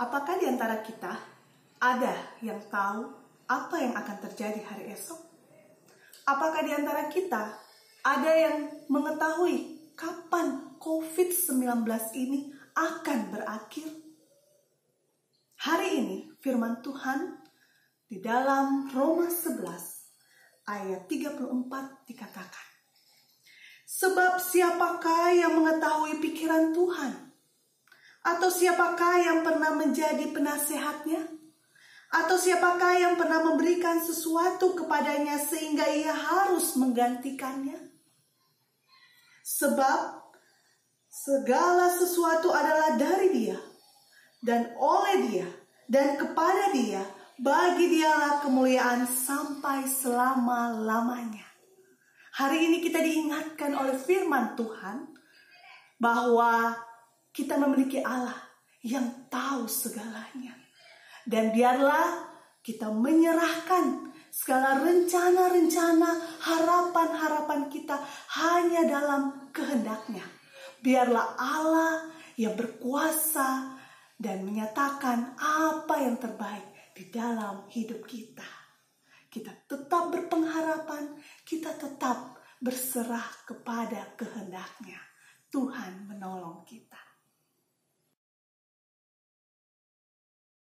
Apakah di antara kita ada yang tahu apa yang akan terjadi hari esok? Apakah di antara kita ada yang mengetahui kapan COVID-19 ini akan berakhir? Hari ini firman Tuhan di dalam Roma 11 ayat 34 dikatakan Sebab siapakah yang mengetahui pikiran Tuhan? Atau siapakah yang pernah menjadi penasehatnya? Atau siapakah yang pernah memberikan sesuatu kepadanya sehingga ia harus menggantikannya? Sebab segala sesuatu adalah dari dia dan oleh dia dan kepada dia bagi dialah kemuliaan sampai selama-lamanya. Hari ini kita diingatkan oleh firman Tuhan bahwa kita memiliki Allah yang tahu segalanya. Dan biarlah kita menyerahkan segala rencana-rencana, harapan-harapan kita hanya dalam kehendaknya. Biarlah Allah yang berkuasa dan menyatakan apa yang terbaik di dalam hidup kita. Kita tetap berpengharapan, kita tetap berserah kepada kehendaknya. Tuhan menolong kita.